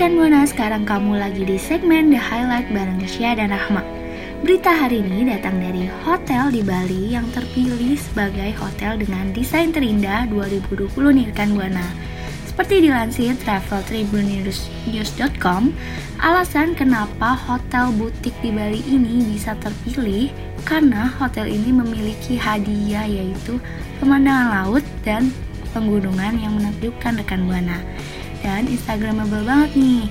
Rekan Buana, sekarang kamu lagi di segmen The Highlight bareng Desya dan Rahma. Berita hari ini datang dari hotel di Bali yang terpilih sebagai hotel dengan desain terindah 2020 nih rekan Buana. Seperti dilansir traveltribunnews.com, alasan kenapa hotel butik di Bali ini bisa terpilih karena hotel ini memiliki hadiah yaitu pemandangan laut dan penggunungan yang menakjubkan rekan Buana. Dan instagramable banget nih.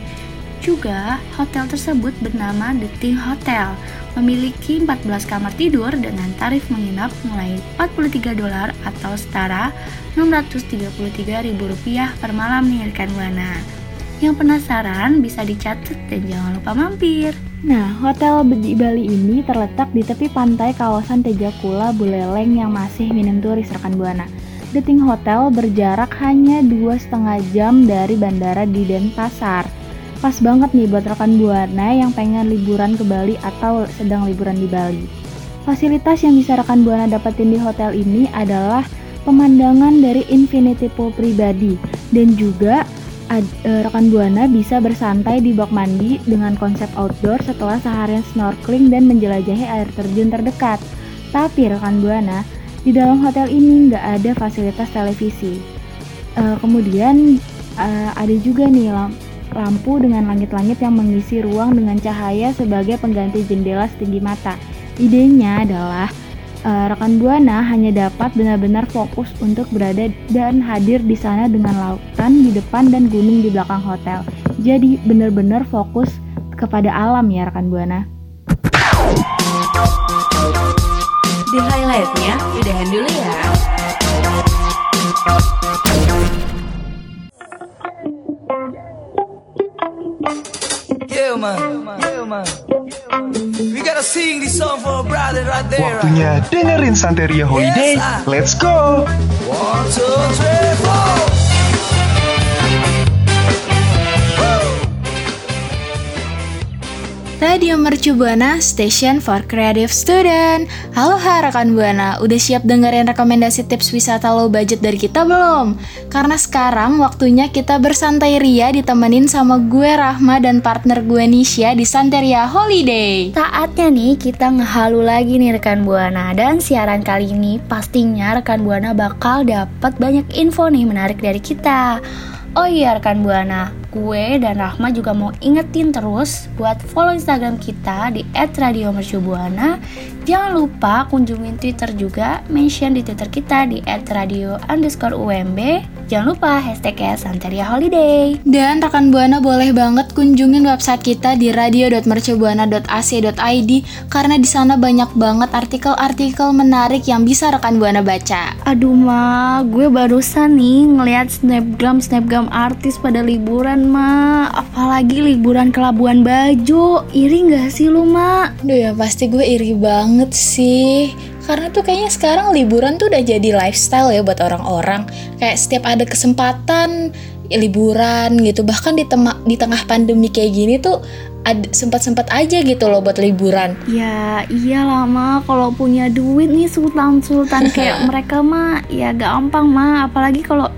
Juga, hotel tersebut bernama The Ting Hotel, memiliki 14 kamar tidur dengan tarif menginap mulai 43 dolar atau setara 633 ribu rupiah per malam nih rekan Buana. Yang penasaran bisa dicatat dan jangan lupa mampir. Nah, hotel di Bali ini terletak di tepi pantai kawasan Tejakula Buleleng yang masih minim turis rekan Buana. The Ting Hotel berjarak hanya dua setengah jam dari bandara di Denpasar. Pas banget nih buat rekan Buana yang pengen liburan ke Bali atau sedang liburan di Bali. Fasilitas yang bisa rekan Buana dapetin di hotel ini adalah pemandangan dari infinity pool pribadi dan juga eh, rekan Buana bisa bersantai di bak mandi dengan konsep outdoor setelah seharian snorkeling dan menjelajahi air terjun terdekat. Tapi rekan Buana, di dalam hotel ini nggak ada fasilitas televisi. Eh, kemudian eh, ada juga nih lam- lampu dengan langit-langit yang mengisi ruang dengan cahaya sebagai pengganti jendela setinggi mata. Idenya adalah eh, rekan buana hanya dapat benar-benar fokus untuk berada dan hadir di sana dengan lautan di depan dan gunung di belakang hotel. Jadi benar-benar fokus kepada alam ya rekan buana. The highlightnya udahan dulu ya. Yeah, man. Yeah, man. We gotta sing this song for a brother right there. right? Waktunya dengerin Santeria Holiday. Let's go! One, two, three, Radio Mercu Buana, Station for Creative Student. Halo ha rekan Buana, udah siap dengerin rekomendasi tips wisata low budget dari kita belum? Karena sekarang waktunya kita bersantai ria ditemenin sama gue Rahma dan partner gue Nisha di Santeria Holiday. Saatnya nih kita ngehalu lagi nih rekan Buana dan siaran kali ini pastinya rekan Buana bakal dapat banyak info nih menarik dari kita. Oh iya rekan Buana, gue dan Rahma juga mau ingetin terus buat follow Instagram kita di @radiomercubuana. Jangan lupa kunjungin Twitter juga, mention di Twitter kita di @radio underscore UMB. Jangan lupa hashtagnya Santeria Holiday. Dan rekan Buana boleh banget kunjungin website kita di radio.mercubuana.ac.id karena di sana banyak banget artikel-artikel menarik yang bisa rekan Buana baca. Aduh ma, gue barusan nih ngeliat snapgram snapgram artis pada liburan ma, apalagi liburan ke Labuan Bajo. Iri nggak sih lu ma? Duh ya pasti gue iri banget sih Karena tuh kayaknya sekarang liburan tuh udah jadi lifestyle ya buat orang-orang. Kayak setiap ada kesempatan ya liburan gitu. Bahkan di, tema- di tengah pandemi kayak gini tuh ad- sempat-sempat aja gitu loh buat liburan. Ya iyalah ma, kalau punya duit nih sultan-sultan kayak mereka mah ya gampang ma. Apalagi kalau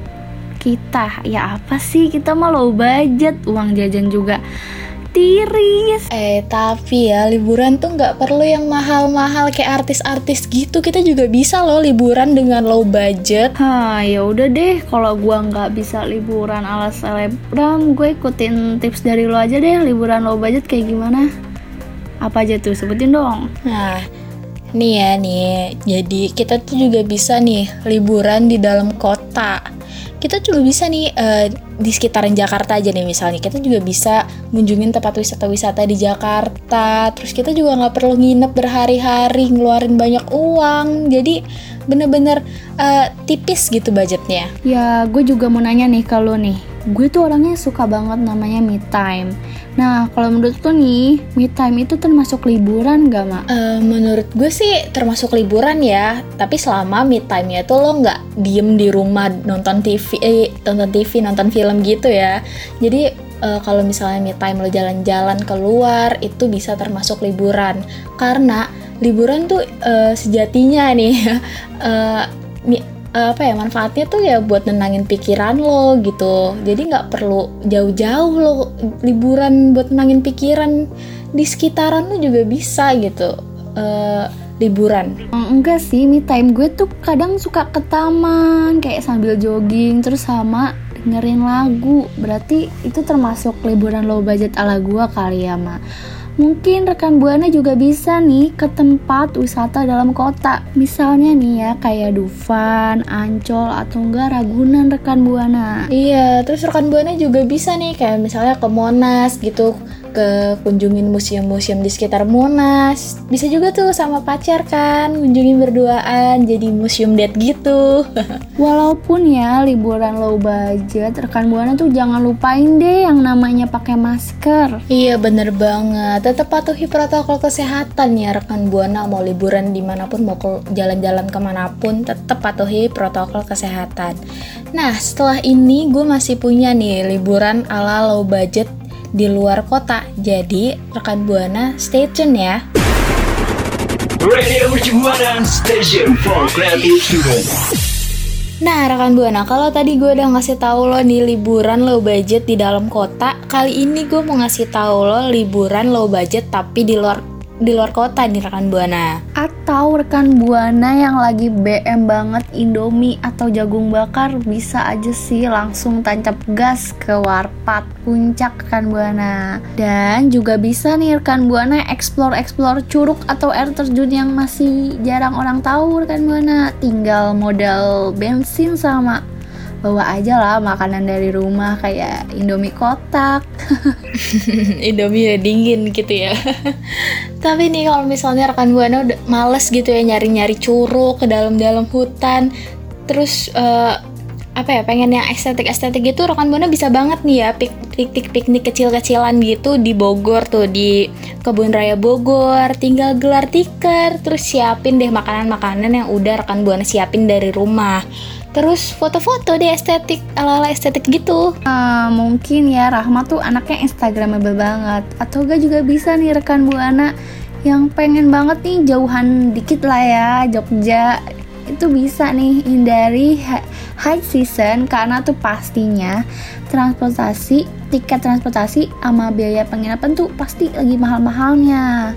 kita. Ya apa sih? Kita mah low budget uang jajan juga tiris. Eh tapi ya liburan tuh nggak perlu yang mahal-mahal kayak artis-artis gitu. Kita juga bisa loh liburan dengan low budget. Hah, ya udah deh. Kalau gua nggak bisa liburan ala selebgram, gue ikutin tips dari lo aja deh. Liburan low budget kayak gimana? Apa aja tuh? Sebutin dong. Nah, nih ya nih. Jadi kita tuh juga bisa nih liburan di dalam kota. Kita juga bisa nih eh, di sekitaran Jakarta aja nih misalnya. Kita juga bisa ngunjungin tempat wisata-wisata di Jakarta. Terus kita juga nggak perlu nginep berhari-hari, ngeluarin banyak uang. Jadi bener-bener eh, tipis gitu budgetnya. Ya, gue juga mau nanya nih kalau nih. Gue tuh orangnya suka banget namanya me time. Nah, kalau menurut lo nih, me time itu termasuk liburan gak, Mak? Eh, menurut gue sih termasuk liburan ya, tapi selama me time-nya tuh lo nggak diem di rumah nonton TV, eh, tonton TV, nonton film gitu ya. Jadi eh, kalau misalnya me time lo jalan-jalan keluar itu bisa termasuk liburan, karena liburan tuh eh, sejatinya nih mi- eh, apa ya manfaatnya tuh ya buat nenangin pikiran lo gitu. Jadi nggak perlu jauh-jauh lo liburan buat nenangin pikiran di sekitaran lo juga bisa gitu eh, liburan. Mm, Enggak sih, me time gue tuh kadang suka ke taman kayak sambil jogging terus sama dengerin lagu. Berarti itu termasuk liburan low budget ala gua kali ya, Ma. Mungkin rekan Buana juga bisa nih ke tempat wisata dalam kota. Misalnya nih ya kayak Dufan, Ancol atau enggak Ragunan rekan Buana. Iya, terus rekan buana juga bisa nih kayak misalnya ke Monas gitu, ke kunjungin museum-museum di sekitar Monas. Bisa juga tuh sama pacar kan, kunjungin berduaan jadi museum date gitu. Walaupun ya liburan low budget, rekan Buana tuh jangan lupain deh yang namanya pakai masker. iya bener banget, tetap patuhi protokol kesehatan ya rekan buana mau liburan di mana pun mau jalan-jalan ke mana pun tetap patuhi protokol kesehatan. Nah setelah ini gue masih punya nih liburan ala low budget di luar kota. Jadi rekan buana stay tune ya. Radio Mercubuana Station for Creative Student. Nah, rekan Buana, kalau tadi gue udah ngasih tahu lo nih liburan low budget di dalam kota, kali ini gue mau ngasih tahu lo liburan low budget tapi di luar di luar kota nih rekan Buana. Atau rekan Buana yang lagi BM banget Indomie atau jagung bakar bisa aja sih langsung tancap gas ke Warpat Puncak rekan Buana. Dan juga bisa nih rekan Buana explore-explore curug atau air terjun yang masih jarang orang tahu rekan Buana. Tinggal modal bensin sama bawa aja lah makanan dari rumah kayak Indomie kotak. Indomie udah dingin gitu ya. Tapi nih kalau misalnya rekan buana udah males gitu ya nyari-nyari curug ke dalam-dalam hutan, terus eh, apa ya pengen yang estetik-estetik gitu, rekan buana bisa banget nih ya piknik-piknik kecil-kecilan gitu di Bogor tuh di kebun raya Bogor. Tinggal gelar tiket, terus siapin deh makanan-makanan yang udah rekan buana siapin dari rumah. Terus foto-foto deh estetik ala-ala estetik gitu. Ah, mungkin ya Rahma tuh anaknya instagramable banget. Atau gak juga bisa nih rekan buana yang pengen banget nih jauhan dikit lah ya Jogja. Itu bisa nih hindari hi- high season karena tuh pastinya transportasi tiket transportasi sama biaya penginapan tuh pasti lagi mahal-mahalnya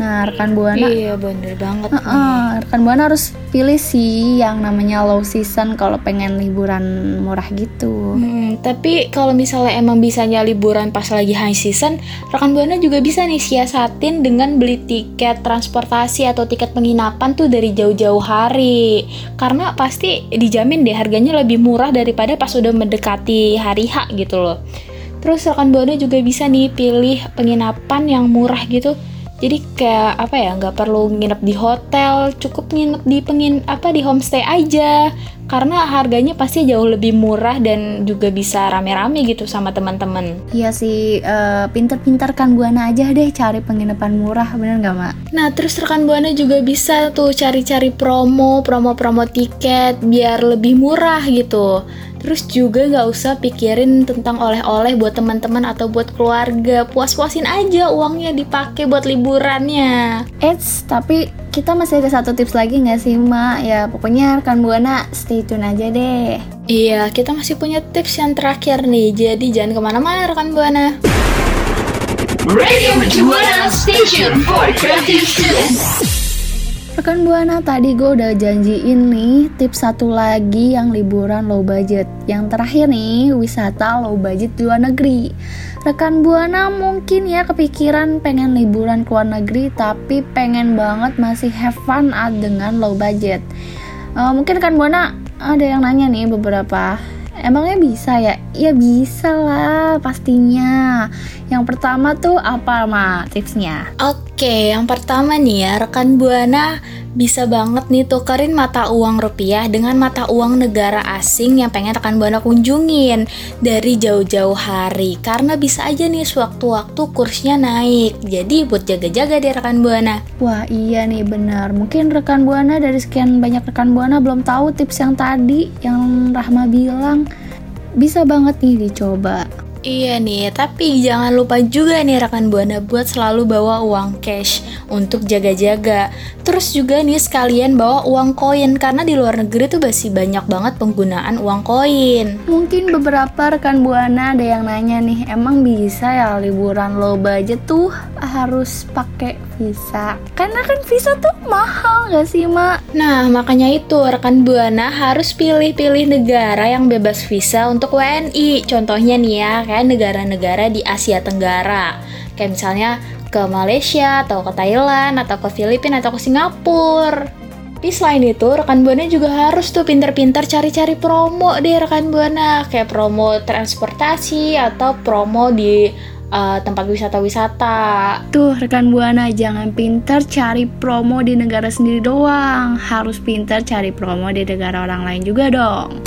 nah rekan buana Iya bener banget nih. Heeh, rekan buana harus pilih sih yang namanya low season kalau pengen liburan murah gitu. Hmm, tapi kalau misalnya emang bisanya liburan pas lagi high season, rekan buana juga bisa nih siasatin dengan beli tiket transportasi atau tiket penginapan tuh dari jauh-jauh hari. Karena pasti dijamin deh harganya lebih murah daripada pas udah mendekati hari H gitu loh. Terus rekan buana juga bisa nih pilih penginapan yang murah gitu. Jadi kayak apa ya nggak perlu nginep di hotel, cukup nginep di pengin apa di homestay aja karena harganya pasti jauh lebih murah dan juga bisa rame-rame gitu sama teman-teman. Iya sih, eh, pinter-pinter kan buana aja deh cari penginapan murah, bener nggak mak? Nah, terus rekan Buana juga bisa tuh cari-cari promo, promo-promo tiket biar lebih murah gitu. Terus juga nggak usah pikirin tentang oleh-oleh buat teman-teman atau buat keluarga. Puas-puasin aja uangnya dipakai buat liburannya. Eits, tapi kita masih ada satu tips lagi nggak sih mak? Ya pokoknya rekan buana stay tune aja deh. Iya, kita masih punya tips yang terakhir nih. Jadi jangan ke mana-mana rekan Buana. Radio Buana Station for Creative Students. Rekan Buana tadi gue udah janjiin nih tips satu lagi yang liburan low budget. Yang terakhir nih wisata low budget luar negeri. Rekan Buana mungkin ya kepikiran pengen liburan ke luar negeri Tapi pengen banget masih have fun dengan low budget. Uh, Mungkin rekan Buana ada yang nanya nih beberapa. Emangnya bisa ya? Ya bisa lah pastinya. Yang pertama tuh apa ma? Tipsnya? Oke, yang pertama nih ya, rekan Buana bisa banget nih tukerin mata uang rupiah dengan mata uang negara asing yang pengen rekan Buana kunjungin dari jauh-jauh hari karena bisa aja nih sewaktu-waktu kursnya naik. Jadi buat jaga-jaga deh rekan Buana. Wah iya nih benar. Mungkin rekan Buana dari sekian banyak rekan Buana belum tahu tips yang tadi yang Rahma bilang. Bisa banget nih dicoba. Iya nih, tapi jangan lupa juga nih rekan Buana buat selalu bawa uang cash untuk jaga-jaga. Terus juga nih sekalian bawa uang koin karena di luar negeri tuh masih banyak banget penggunaan uang koin. Mungkin beberapa rekan Buana ada yang nanya nih, emang bisa ya liburan low budget tuh harus pakai visa? Karena kan visa tuh mahal gak sih, Mak? Nah, makanya itu rekan Buana harus pilih-pilih negara yang bebas visa untuk WNI. Contohnya nih ya, kayak negara-negara di Asia Tenggara. Kayak misalnya ke Malaysia, atau ke Thailand, atau ke Filipina, atau ke Singapura. Tapi selain itu, rekan Buana juga harus tuh pinter-pinter cari-cari promo deh rekan Buana. Kayak promo transportasi atau promo di uh, tempat wisata-wisata. Tuh rekan Buana jangan pinter cari promo di negara sendiri doang, harus pinter cari promo di negara orang lain juga dong.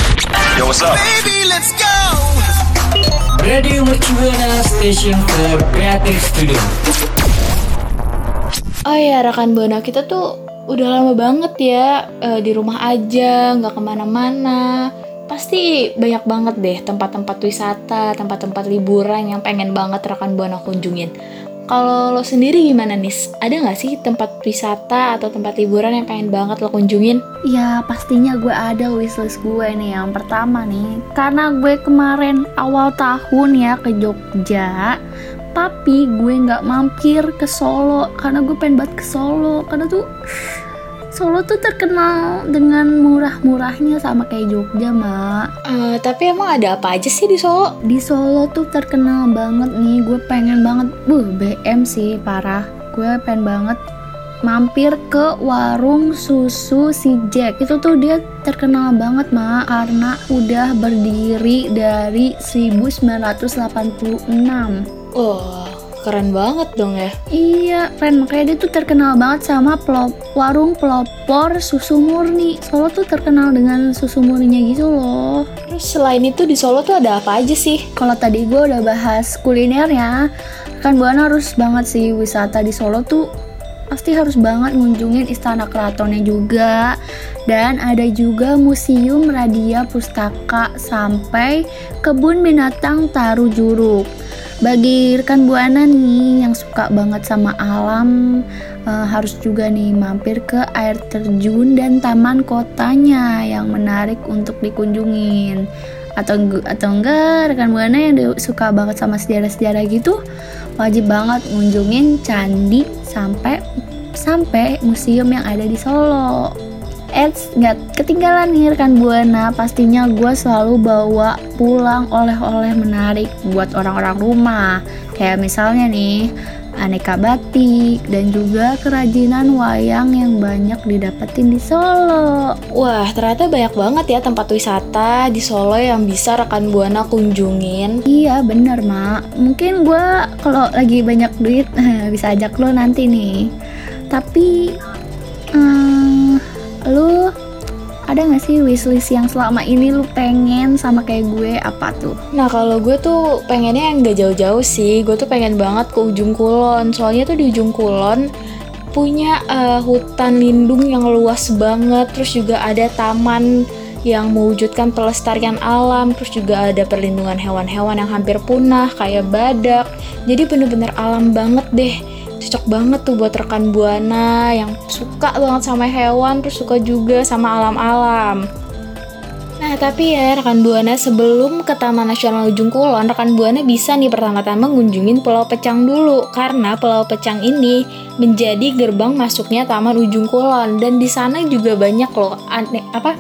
Yo, what's up? Baby, let's go. Radio Mercu Buana Station for Creative Students. Oh ya rekan Buana kita tuh udah lama banget ya eh, di rumah aja nggak ke mana-mana. Pasti banyak banget deh tempat-tempat wisata, tempat-tempat liburan yang pengen banget rekan Buana kunjungin. Kalau lo sendiri gimana nis? Ada nggak sih tempat wisata atau tempat liburan yang pengen banget lo kunjungin? Ya pastinya gue ada wishlist gue nih Yang pertama nih Karena gue kemarin awal tahun ya ke Jogja Tapi gue nggak mampir ke Solo Karena gue pengen banget ke Solo Karena tuh Solo tuh terkenal dengan murah-murahnya sama kayak Jogja, Mak. Eh, tapi emang ada apa aja sih di Solo? Di Solo tuh terkenal banget nih, gue pengen banget, buh BM sih parah. Gue pengen banget mampir ke warung susu si Jack. Itu tuh dia terkenal banget, Mak, karena udah berdiri dari 1986. Wah, keren banget dong ya. Iya, keren makanya dia tuh terkenal banget sama pelop, warung pelopor susu murni. Solo tuh terkenal dengan susu murninya gitu loh. Terus selain itu di Solo tuh ada apa aja sih? Kalau tadi gue udah bahas kuliner ya, kan Buana harus banget sih wisata di Solo tuh pasti harus banget ngunjungin istana keratonnya juga dan ada juga museum Radia Pustaka sampai kebun binatang Taru Juruk bagi rekan buana nih yang suka banget sama alam eh, harus juga nih mampir ke air terjun dan taman kotanya yang menarik untuk dikunjungin atau atau enggak rekan buana yang suka banget sama sejarah-sejarah gitu wajib banget ngunjungin candi sampai sampai museum yang ada di Solo. Eits, nggak ketinggalan nih rekan Buana. Pastinya gue selalu bawa pulang oleh-oleh menarik buat orang-orang rumah. Kayak misalnya nih, aneka batik dan juga kerajinan wayang yang banyak didapetin di Solo. Wah, ternyata banyak banget ya tempat wisata di Solo yang bisa rekan Buana kunjungin. Iya bener mak Mungkin gue kalau lagi banyak duit bisa ajak lo nanti nih Tapi eh, Lu ada gak sih wishlist yang selama ini lu pengen sama kayak gue apa tuh? Nah, kalau gue tuh pengennya yang gak jauh-jauh sih. Gue tuh pengen banget ke ujung kulon. Soalnya tuh di ujung kulon punya eh, hutan lindung yang luas banget. Terus juga ada taman yang mewujudkan pelestarian alam. Terus juga ada perlindungan hewan-hewan yang hampir punah kayak badak. Jadi bener-bener alam banget deh. Cocok banget tuh buat rekan buana yang suka banget sama hewan terus suka juga sama alam-alam. Nah, tapi ya rekan Buana sebelum ke Taman Nasional Ujung Kulon, rekan Buana bisa nih pertama-tama ngunjungin Pulau Pecang dulu karena Pulau Pecang ini menjadi gerbang masuknya Taman Ujung Kulon dan di sana juga banyak loh ane, apa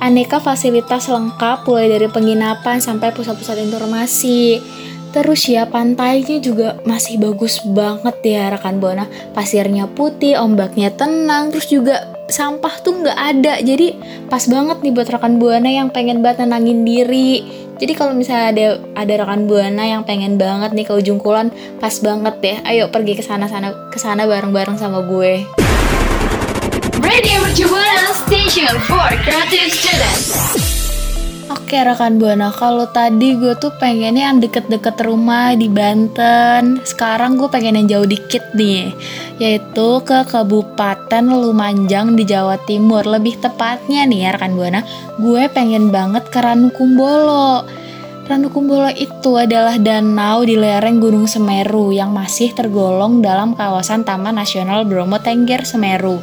aneka fasilitas lengkap mulai dari penginapan sampai pusat-pusat informasi. Terus ya pantainya juga masih bagus banget ya rekan Buana. Pasirnya putih, ombaknya tenang, terus juga sampah tuh nggak ada. Jadi pas banget nih buat rekan Buana yang pengen banget nenangin diri. Jadi kalau misalnya ada ada rekan Buana yang pengen banget nih ke ujung kulon, pas banget deh. Ayo pergi ke sana sana ke sana bareng-bareng sama gue. Radio Buana Station for Creative Students. Oke rekan Buana, kalau tadi gue tuh pengennya yang deket-deket rumah di Banten. Sekarang gue pengen yang jauh dikit nih Yaitu ke Kabupaten Lumajang di Jawa Timur. Lebih tepatnya nih ya rekan Buana Gue pengen banget ke Ranukumbolo. Ranukumbolo itu adalah danau di lereng Gunung Semeru Yang masih tergolong dalam kawasan Taman Nasional Bromo Tengger Semeru.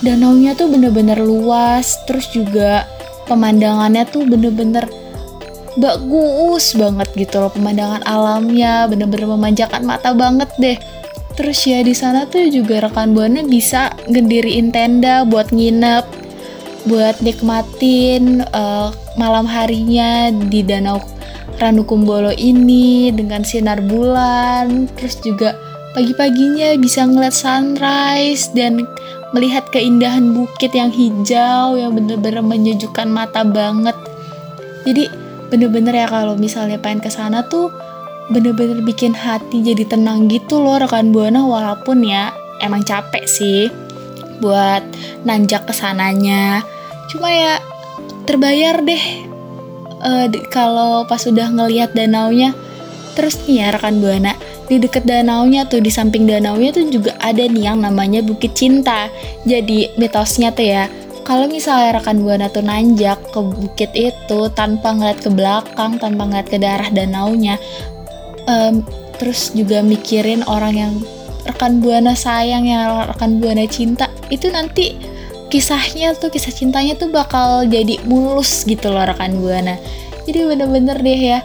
Danaunya tuh bener-bener luas Terus juga pemandangannya tuh bener-bener bagus banget gitu loh. Pemandangan alamnya bener-bener memanjakan mata banget deh. Terus ya di sana tuh juga rekan buana bisa ngediriin tenda buat nginep buat nikmatin uh, malam harinya di danau Ranukumbolo ini dengan sinar bulan. Terus juga pagi-paginya bisa ngeliat sunrise dan melihat keindahan bukit yang hijau yang bener-bener menyejukkan mata banget. Jadi bener-bener ya kalau misalnya pengen ke sana tuh bener-bener bikin hati jadi tenang gitu loh rekan buana walaupun ya emang capek sih buat nanjak ke sananya. Cuma ya terbayar deh uh, kalau pas udah ngelihat danaunya. Terus nih ya rekan buana, di deket danaunya tuh di samping danaunya tuh juga ada nih yang namanya Bukit Cinta. Jadi mitosnya tuh ya, kalau misalnya rekan buana tuh nanjak ke bukit itu tanpa ngeliat ke belakang, tanpa ngeliat ke daerah danaunya, um, terus juga mikirin orang yang rekan buana sayang, yang rekan buana cinta, itu nanti kisahnya tuh kisah cintanya tuh bakal jadi mulus gitu loh rekan buana. Jadi bener-bener deh ya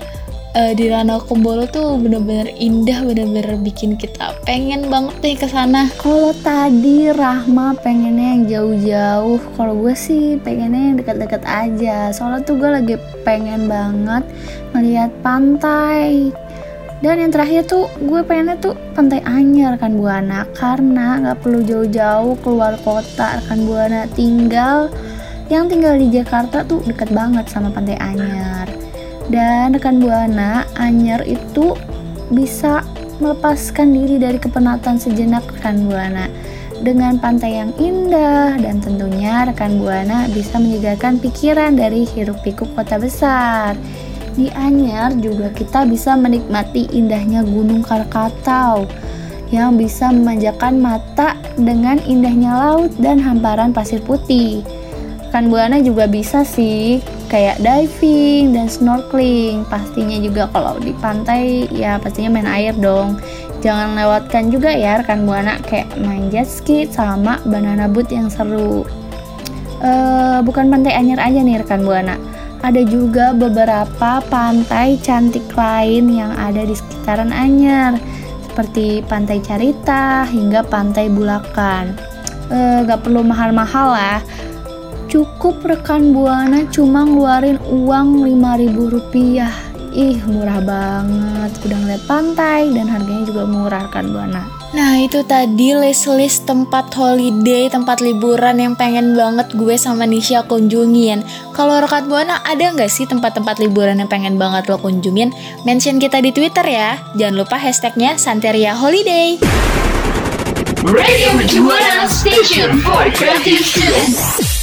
uh, di Rana Kumbolo tuh bener-bener indah, bener-bener bikin kita pengen banget nih ke sana. Kalau tadi Rahma pengennya yang jauh-jauh, kalau gue sih pengennya yang dekat-dekat aja. Soalnya tuh gue lagi pengen banget melihat pantai. Dan yang terakhir tuh gue pengennya tuh pantai Anyer kan Buana karena nggak perlu jauh-jauh keluar kota kan Buana tinggal yang tinggal di Jakarta tuh deket banget sama pantai Anyer dan rekan buana Anyer itu bisa melepaskan diri dari kepenatan sejenak rekan buana dengan pantai yang indah dan tentunya rekan buana bisa menyegarkan pikiran dari hiruk pikuk kota besar. Di Anyer juga kita bisa menikmati indahnya Gunung Krakatau yang bisa memanjakan mata dengan indahnya laut dan hamparan pasir putih. Rekan buana juga bisa sih kayak diving dan snorkeling. Pastinya juga kalau di pantai ya pastinya main air dong. Jangan lewatkan juga ya rekan buana kayak main jet ski sama banana boat yang seru. Uh, bukan pantai Anyer aja nih rekan buana. Ada juga beberapa pantai cantik lain yang ada di sekitaran Anyer seperti pantai Carita hingga pantai Bulakan. Uh, gak perlu mahal-mahal lah cukup rekan buana cuma ngeluarin uang 5000 rupiah. Ih murah banget. Udah ngeliat pantai dan harganya juga murah rekan buana. Nah itu tadi list-list tempat holiday, tempat liburan yang pengen banget gue sama Nisha kunjungin. Kalau rekan Buana ada nggak sih tempat-tempat liburan yang pengen banget lo kunjungin? Mention kita di Twitter ya. Jangan lupa hashtagnya Santeria Holiday. Radio Station for Creative Students.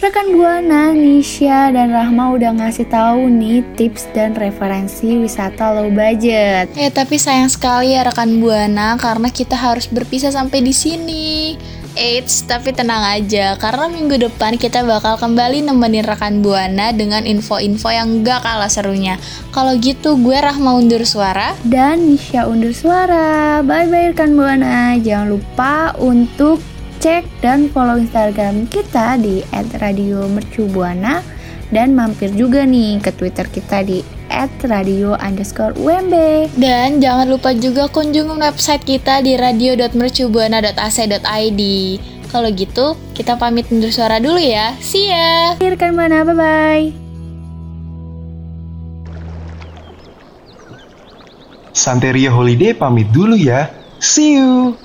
Rekan Buana, Nisha, dan Rahma udah ngasih tahu nih tips dan referensi wisata low budget. Ya, tapi sayang sekali ya rekan Buana karena kita harus berpisah sampai di sini. Eits, tapi tenang aja karena minggu depan kita bakal kembali nemenin rekan Buana dengan info-info yang gak kalah serunya. Kalau gitu gue Rahma undur suara dan Nisha undur suara. Bye bye rekan Buana. Jangan lupa untuk cek dan follow Instagram kita di @radiomercubuana Dan mampir juga nih ke Twitter kita di radio underscore UMB. Dan jangan lupa juga kunjungi website kita di radio.mercubuana.ac.id. Kalau gitu, kita pamit undur suara dulu ya. See ya! Rekan Buana, bye-bye! Santeria Holiday pamit dulu ya. See you!